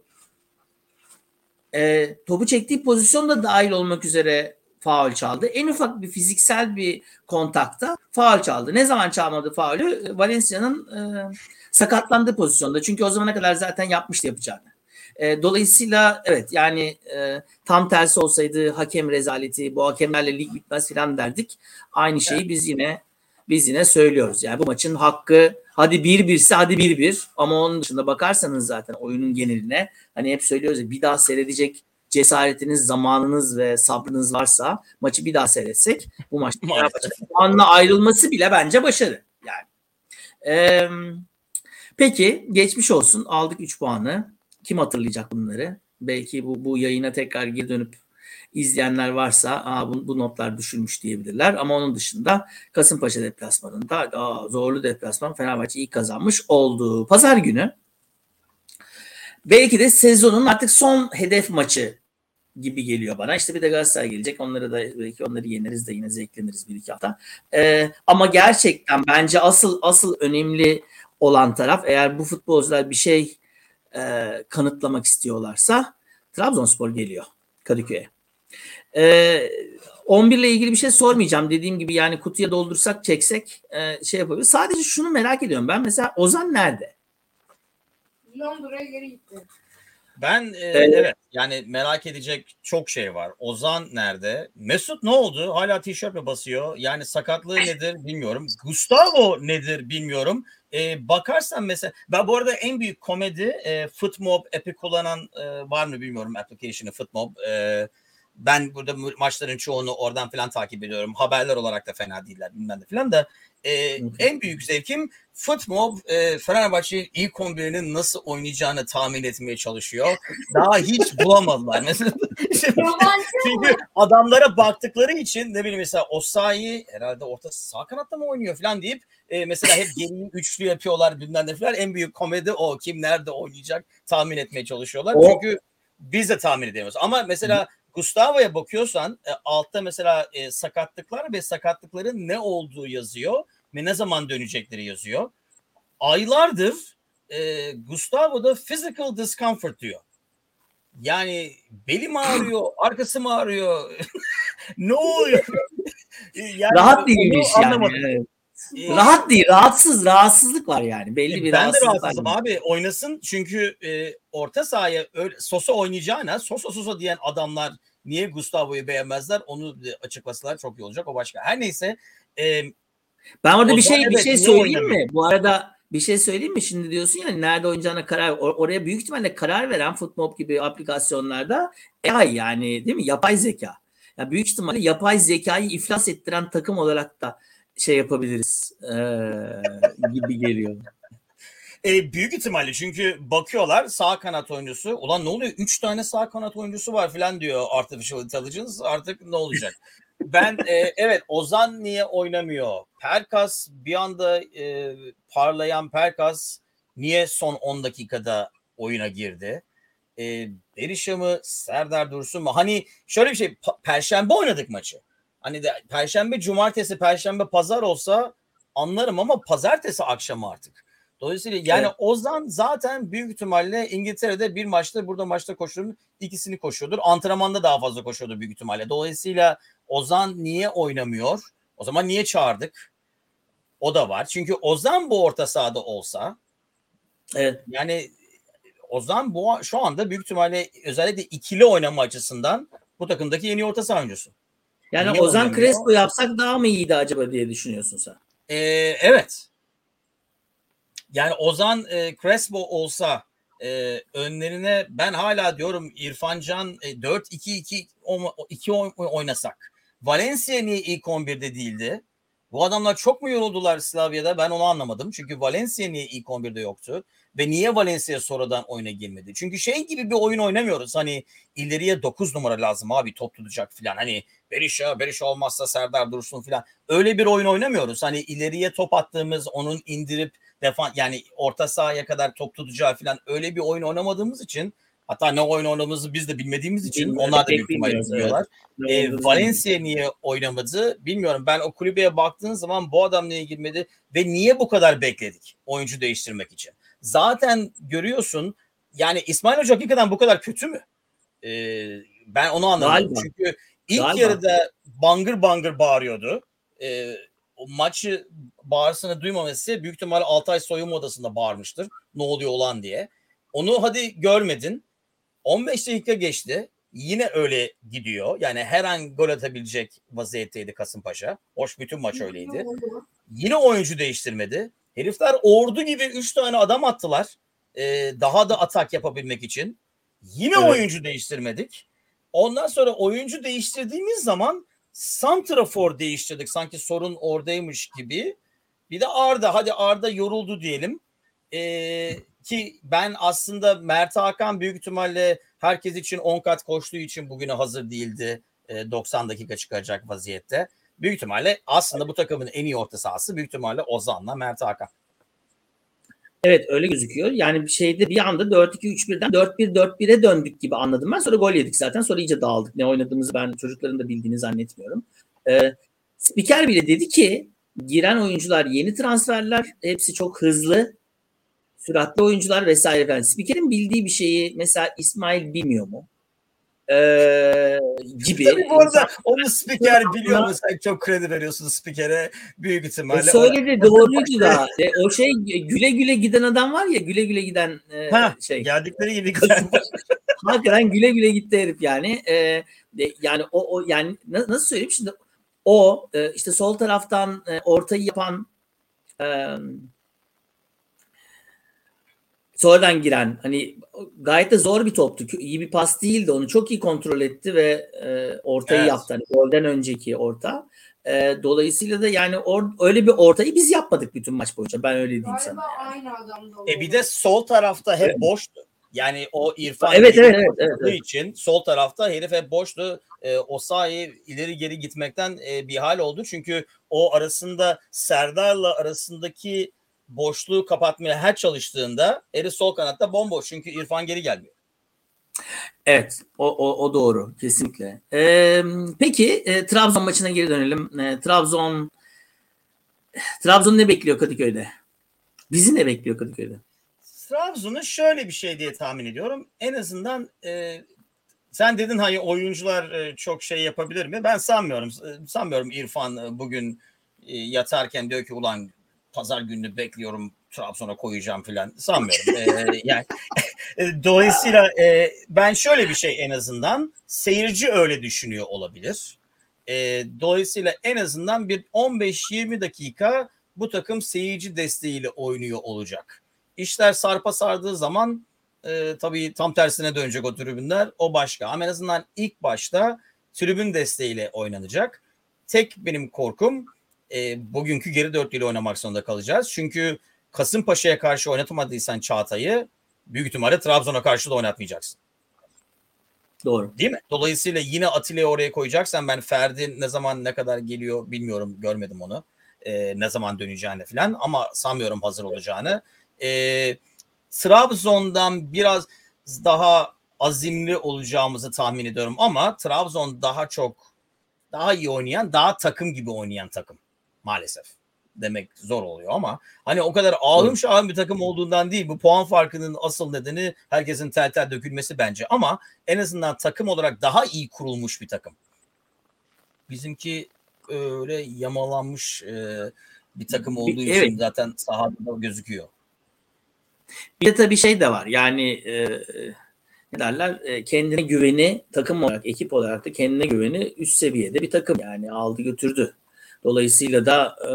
E, topu çektiği pozisyon da dahil olmak üzere faul çaldı. En ufak bir fiziksel bir kontakta faul çaldı. Ne zaman çalmadı faulü? Valencia'nın e, sakatlandığı pozisyonda. Çünkü o zamana kadar zaten yapmıştı yapacağını. E, dolayısıyla evet yani e, tam tersi olsaydı hakem rezaleti, bu hakemlerle lig bitmez filan derdik. Aynı şeyi biz yine biz yine söylüyoruz. Yani bu maçın hakkı hadi 1-1'se hadi 1-1 ama onun dışında bakarsanız zaten oyunun geneline hani hep söylüyoruz ya bir daha seyredecek cesaretiniz, zamanınız ve sabrınız varsa maçı bir daha seyretsek bu maçta puanla ayrılması bile bence başarı. Yani. Ee, Peki geçmiş olsun. Aldık 3 puanı. Kim hatırlayacak bunları? Belki bu, bu yayına tekrar geri dönüp izleyenler varsa Aa, bu, bu notlar düşülmüş diyebilirler. Ama onun dışında Kasımpaşa deplasmanında aa, zorlu deplasman Fenerbahçe iyi kazanmış oldu. Pazar günü belki de sezonun artık son hedef maçı gibi geliyor bana. İşte bir de Galatasaray gelecek. Onları da belki onları yeneriz de yine zevkleniriz bir iki hafta. Ee, ama gerçekten bence asıl asıl önemli olan taraf eğer bu futbolcular bir şey e, kanıtlamak istiyorlarsa Trabzonspor geliyor Kadıköy'e. Ee, 11 ile ilgili bir şey sormayacağım. Dediğim gibi yani kutuya doldursak çeksek e, şey yapabiliriz. Sadece şunu merak ediyorum. Ben mesela Ozan nerede? Londra'ya geri gitti. Ben e, evet yani merak edecek çok şey var. Ozan nerede? Mesut ne oldu? Hala tişört mü basıyor? Yani sakatlığı nedir bilmiyorum. Gustavo nedir bilmiyorum. E, bakarsan mesela ben bu arada en büyük komedi e, Footmob app'i kullanan e, var mı bilmiyorum application'ı Footmob. E, ben burada maçların çoğunu oradan falan takip ediyorum. Haberler olarak da fena değiller bilmem de falan da. E, en büyük zevkim Footmob e, Fenerbahçe ilk 11'inin nasıl oynayacağını tahmin etmeye çalışıyor. Daha hiç bulamadılar. Mesela çünkü adamlara baktıkları için ne bileyim mesela Osayi herhalde orta sağ kanatta mı oynuyor falan deyip e, mesela hep geri üçlü yapıyorlar bilmem ne falan. En büyük komedi o. Kim nerede oynayacak tahmin etmeye çalışıyorlar. O. Çünkü biz de tahmin edemiyoruz. Ama mesela Gustavo'ya bakıyorsan e, altta mesela e, sakatlıklar ve sakatlıkların ne olduğu yazıyor ve ne zaman dönecekleri yazıyor. Aylardır e, Gustavo'da physical discomfort diyor. Yani belim ağrıyor, arkası mı ağrıyor? ne oluyor? yani Rahat değilmiş yani. Evet. Rahat değil, rahatsız, rahatsızlık var yani. Belli bir ben rahatsızlık de rahatsızım var. abi. Oynasın çünkü e, orta sahaya öyle, Sosa oynayacağına Sosa Sosa diyen adamlar niye Gustavo'yu beğenmezler? Onu açıklasalar çok iyi olacak. O başka. Her neyse. E, ben orada bir şey bir şey söyleyeyim mi? Bu arada bir şey söyleyeyim mi? Şimdi diyorsun ya nerede oynayacağına karar or- oraya büyük ihtimalle karar veren Footmob gibi aplikasyonlarda AI yani değil mi? Yapay zeka. Ya büyük ihtimalle yapay zekayı iflas ettiren takım olarak da şey yapabiliriz ee, gibi geliyor. E, büyük ihtimalle çünkü bakıyorlar sağ kanat oyuncusu. Ulan ne oluyor? Üç tane sağ kanat oyuncusu var falan diyor Artificial Intelligence. Artık ne olacak? ben e, evet Ozan niye oynamıyor? Perkas bir anda e, parlayan Perkas niye son 10 dakikada oyuna girdi? E, Berisha mı Serdar Dursun mu? Hani şöyle bir şey Perşembe oynadık maçı. Hani de Perşembe, Cumartesi, Perşembe, Pazar olsa anlarım ama Pazartesi akşamı artık. Dolayısıyla yani evet. Ozan zaten büyük ihtimalle İngiltere'de bir maçta burada maçta koşuyordur. ikisini koşuyordur. Antrenmanda daha fazla koşuyordur büyük ihtimalle. Dolayısıyla Ozan niye oynamıyor? O zaman niye çağırdık? O da var. Çünkü Ozan bu orta sahada olsa evet. yani Ozan bu şu anda büyük ihtimalle özellikle ikili oynama açısından bu takımdaki yeni orta saha oyuncusu. Yani niye Ozan oynamıyor? Crespo yapsak daha mı iyiydi acaba diye düşünüyorsun sen? Ee, evet. Yani Ozan e, Crespo olsa e, önlerine ben hala diyorum İrfancan e, 4-2-2 2 oynasak. Valencia niye ilk 11'de değildi? Bu adamlar çok mu yoruldular Slavya'da? Ben onu anlamadım. Çünkü Valencia niye ilk 11'de yoktu? Ve niye Valencia sonradan oyuna girmedi? Çünkü şey gibi bir oyun oynamıyoruz. Hani ileriye 9 numara lazım abi top tutacak falan. Hani Berisha, Berisha olmazsa Serdar Dursun falan. Öyle bir oyun oynamıyoruz. Hani ileriye top attığımız, onun indirip defan yani orta sahaya kadar top tutacağı falan öyle bir oyun oynamadığımız için hatta ne oyun oynadığımızı biz de bilmediğimiz için Bilmiyorum, onlar da büyük ihtimalle bilmiyorlar. Evet. E, Valencia niye oynamadı bilmiyorum. Ben o kulübeye baktığın zaman bu adam niye girmedi ve niye bu kadar bekledik oyuncu değiştirmek için? Zaten görüyorsun yani İsmail Hoca hakikaten bu kadar kötü mü? Ee, ben onu anlamadım. Galiba. Çünkü ilk Galiba. yarıda bangır bangır bağırıyordu. Ee, o maçı bağırsını duymaması büyük ihtimalle Altay soyunma odasında bağırmıştır. Ne oluyor olan diye. Onu hadi görmedin. 15 dakika geçti. Yine öyle gidiyor. Yani her an gol atabilecek vaziyetteydi Kasımpaşa. Hoş bütün maç öyleydi. Yine oyuncu değiştirmedi. Herifler ordu gibi 3 tane adam attılar. Ee, daha da atak yapabilmek için. Yine evet. oyuncu değiştirmedik. Ondan sonra oyuncu değiştirdiğimiz zaman Santrafor değiştirdik. Sanki sorun oradaymış gibi. Bir de Arda. Hadi Arda yoruldu diyelim. Ee, ki ben aslında Mert Hakan büyük ihtimalle herkes için 10 kat koştuğu için bugüne hazır değildi. Ee, 90 dakika çıkacak vaziyette. Büyük ihtimalle aslında bu takımın en iyi orta sahası büyük ihtimalle Ozan'la Mert Hakan. Evet öyle gözüküyor. Yani bir şeyde bir anda 4-2-3-1'den 4-1-4-1'e döndük gibi anladım ben. Sonra gol yedik zaten. Sonra iyice dağıldık. Ne oynadığımızı ben çocukların da bildiğini zannetmiyorum. Ee, spiker bile dedi ki giren oyuncular yeni transferler. Hepsi çok hızlı. Süratli oyuncular vesaire falan. Spikerin bildiği bir şeyi mesela İsmail bilmiyor mu? Ee, gibi. Tabii bu arada onu spiker biliyor mu? Sen çok kredi veriyorsun spikere büyük ihtimalle. E söyledi doğruydu da. E, o şey güle güle giden adam var ya güle güle giden e, ha, şey. Geldikleri gibi. Hakikaten güle güle gitti herif yani. E, e, yani o, o yani nasıl söyleyeyim şimdi o e, işte sol taraftan e, ortayı yapan e, sonradan giren hani gayet de zor bir toptu. İyi bir pas değildi. Onu çok iyi kontrol etti ve e, ortayı evet. yaptı. Hani golden önceki orta. E, dolayısıyla da yani or, öyle bir ortayı biz yapmadık bütün maç boyunca. Ben öyle diyeyim Galiba sana. aynı adamda E bir de sol tarafta hep Evet. boştu. Yani o İrfan Evet, evet, evet, evet, evet. için sol tarafta herif hep boştu. E, Osayi ileri geri gitmekten e, bir hal oldu. Çünkü o arasında Serdar'la arasındaki boşluğu kapatmaya her çalıştığında herif sol kanatta bomboş. Çünkü İrfan geri gelmiyor. Evet, o, o, o doğru kesinlikle. Ee, peki e, Trabzon maçına geri dönelim. E, Trabzon Trabzon ne bekliyor Kadıköy'de? Bizi ne bekliyor Kadıköy'de? Trabzon'un şöyle bir şey diye tahmin ediyorum. En azından e, sen dedin hani oyuncular e, çok şey yapabilir mi? Ben sanmıyorum. E, Sanmıyorum İrfan e, bugün e, yatarken diyor ki ulan pazar gününü bekliyorum Trabzon'a koyacağım falan. Sanmıyorum. E, yani e, dolayısıyla e, ben şöyle bir şey en azından seyirci öyle düşünüyor olabilir. E, dolayısıyla en azından bir 15-20 dakika bu takım seyirci desteğiyle oynuyor olacak. İşler sarpa sardığı zaman e, tabii tam tersine dönecek o tribünler. O başka. Ama en azından ilk başta tribün desteğiyle oynanacak. Tek benim korkum e, bugünkü geri dörtlüyle oynamak zorunda kalacağız. Çünkü Kasımpaşa'ya karşı oynatamadıysan Çağatay'ı büyük ihtimalle Trabzon'a karşı da oynatmayacaksın. Doğru. Değil mi? Dolayısıyla yine Atilla'yı oraya koyacaksan ben Ferdi ne zaman ne kadar geliyor bilmiyorum görmedim onu. E, ne zaman döneceğini falan ama sanmıyorum hazır olacağını. E, Trabzon'dan biraz daha azimli olacağımızı tahmin ediyorum ama Trabzon daha çok daha iyi oynayan, daha takım gibi oynayan takım maalesef. Demek zor oluyor ama hani o kadar ağım şahım bir takım olduğundan değil. Bu puan farkının asıl nedeni herkesin tel tel dökülmesi bence ama en azından takım olarak daha iyi kurulmuş bir takım. Bizimki öyle yamalanmış e, bir takım olduğu Evet. için zaten sahada gözüküyor. Bir de tabii şey de var. Yani e, ne derler? E, kendine güveni takım olarak, ekip olarak da kendine güveni üst seviyede bir takım. Yani aldı götürdü. Dolayısıyla da e,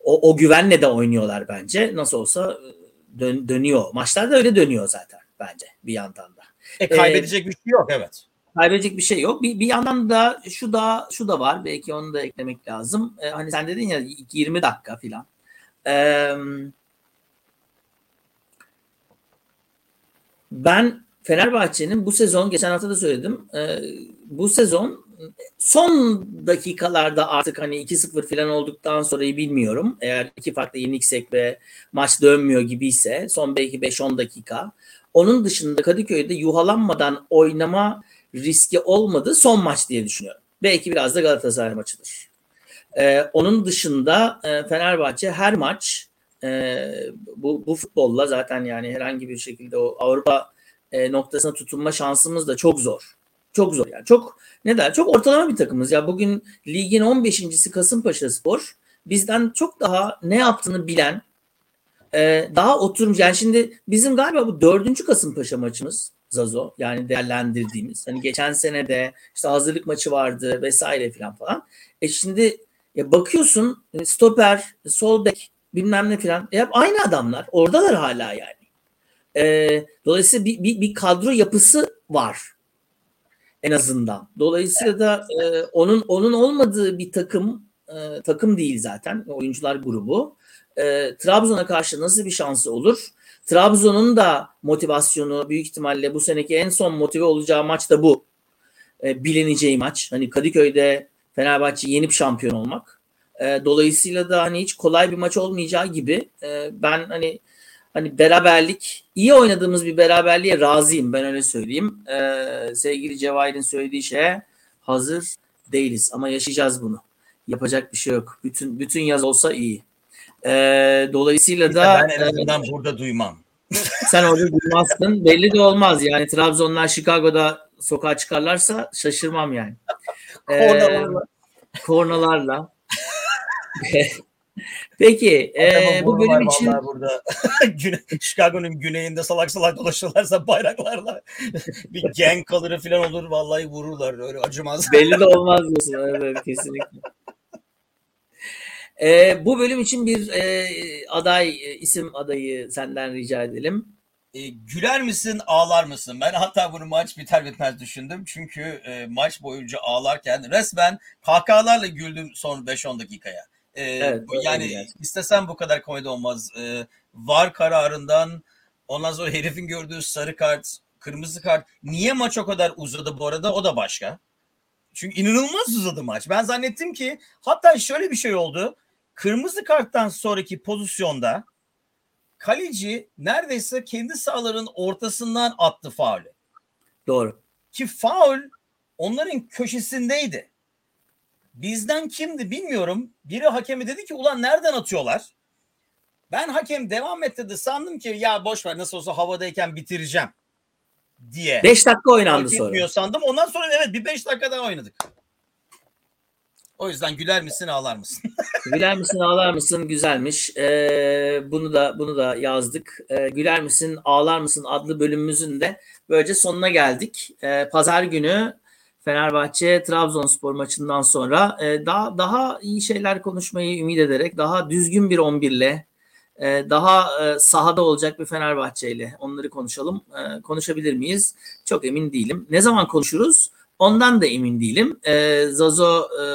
o, o güvenle de oynuyorlar bence. Nasıl olsa dön, dönüyor. Maçlar da öyle dönüyor zaten bence bir yandan da. E, kaybedecek bir şey yok evet. Kaybedecek bir şey yok. Bir, bir yandan da şu da şu da var. Belki onu da eklemek lazım. E, hani sen dedin ya 20 dakika filan. Eee ben Fenerbahçe'nin bu sezon geçen hafta da söyledim. e, bu sezon son dakikalarda artık hani 2-0 falan olduktan sonrayı bilmiyorum. Eğer iki farklı yeniliksek ve maç dönmüyor gibiyse son belki 5-10 dakika. Onun dışında Kadıköy'de yuhalanmadan oynama riski olmadı son maç diye düşünüyorum. Belki biraz da Galatasaray maçıdır. E, onun dışında e, Fenerbahçe her maç e, bu, bu futbolla zaten yani herhangi bir şekilde o Avrupa e, noktasına tutunma şansımız da çok zor. Çok zor yani. Çok ne der? Çok ortalama bir takımız. Ya bugün ligin 15.si Kasımpaşa Spor bizden çok daha ne yaptığını bilen e, daha oturmuş. Yani şimdi bizim galiba bu dördüncü Kasımpaşa maçımız Zazo yani değerlendirdiğimiz. Hani geçen sene de işte hazırlık maçı vardı vesaire filan falan. E şimdi ya bakıyorsun e, stoper, sol bek bilmem ne filan. E hep aynı adamlar. Oradalar hala yani. E, dolayısıyla bir, bir, bir kadro yapısı var en azından. Dolayısıyla da e, onun onun olmadığı bir takım e, takım değil zaten oyuncular grubu. e, Trabzon'a karşı nasıl bir şansı olur? Trabzon'un da motivasyonu büyük ihtimalle bu seneki en son motive olacağı maç da bu. E, bilineceği maç. Hani Kadıköy'de Fenerbahçe yenip şampiyon olmak. E, dolayısıyla da hani hiç kolay bir maç olmayacağı gibi e, ben hani hani beraberlik iyi oynadığımız bir beraberliğe razıyım ben öyle söyleyeyim. E, sevgili Cevahir'in söylediği şeye hazır değiliz ama yaşayacağız bunu. Yapacak bir şey yok. Bütün bütün yaz olsa iyi. E, dolayısıyla da ben en azından e, burada duymam. sen orada duymazsın. Belli de olmaz. Yani Trabzonlar Chicago'da sokağa çıkarlarsa şaşırmam yani. Kornalarla. Ee, kornalarla. Peki e, bu bölüm için burada Güne, Chicago'nun güneyinde salak salak dolaşırlarsa bayraklarla bir gang kalırı falan olur vallahi vururlar öyle acımaz. Belli de olmaz diyorsun evet kesinlikle. E, bu bölüm için bir e, aday isim adayı senden rica edelim. E, güler misin ağlar mısın? Ben hatta bunu maç biter bitmez düşündüm. Çünkü e, maç boyunca ağlarken resmen kahkahalarla güldüm son 5-10 dakikaya. E, evet, yani gerçekten. istesem bu kadar komedi olmaz. E, var kararından ondan sonra herifin gördüğü sarı kart, kırmızı kart. Niye maç o kadar uzadı bu arada o da başka. Çünkü inanılmaz uzadı maç. Ben zannettim ki hatta şöyle bir şey oldu. Kırmızı karttan sonraki pozisyonda kaleci neredeyse kendi sahaların ortasından attı faulü. Doğru. Ki faul onların köşesindeydi. Bizden kimdi bilmiyorum. Biri hakemi dedi ki ulan nereden atıyorlar? Ben hakem devam et dedi. Sandım ki ya boş ver nasıl olsa havadayken bitireceğim diye. 5 dakika oynandı sonra. sandım. Ondan sonra evet bir 5 dakika daha oynadık. O yüzden güler misin ağlar mısın? güler misin ağlar mısın güzelmiş. Ee, bunu da bunu da yazdık. Ee, güler misin ağlar mısın adlı bölümümüzün de böylece sonuna geldik. Ee, Pazar günü Fenerbahçe Trabzonspor maçından sonra e, daha daha iyi şeyler konuşmayı ümit ederek daha düzgün bir 11 ile e, daha e, sahada olacak bir Fenerbahçe ile onları konuşalım. E, konuşabilir miyiz? Çok emin değilim. Ne zaman konuşuruz? Ondan da emin değilim. E, Zazo e,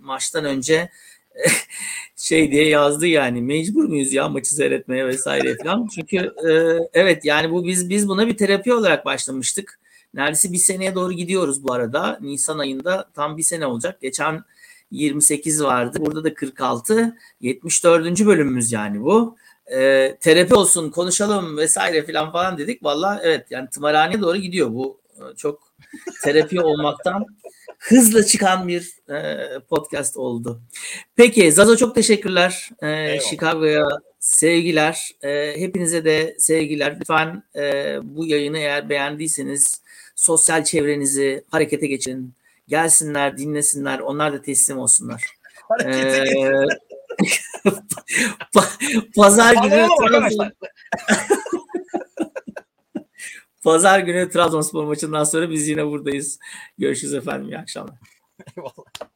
maçtan önce şey diye yazdı yani mecbur muyuz ya maçı seyretmeye vesaire falan. Çünkü e, evet yani bu biz biz buna bir terapi olarak başlamıştık. Neredeyse bir seneye doğru gidiyoruz bu arada. Nisan ayında tam bir sene olacak. Geçen 28 vardı. Burada da 46. 74. bölümümüz yani bu. E, terapi olsun konuşalım vesaire falan falan dedik. Valla evet yani tımarhaneye doğru gidiyor bu. E, çok terapi olmaktan hızla çıkan bir e, podcast oldu. Peki Zazo çok teşekkürler. E, Chicago'ya sevgiler. E, hepinize de sevgiler. Lütfen e, bu yayını eğer beğendiyseniz sosyal çevrenizi harekete geçirin. Gelsinler, dinlesinler. Onlar da teslim olsunlar. Harekete ee, Pazar günü Pazar günü Trabzonspor maçından sonra biz yine buradayız. Görüşürüz efendim. İyi akşamlar. Eyvallah.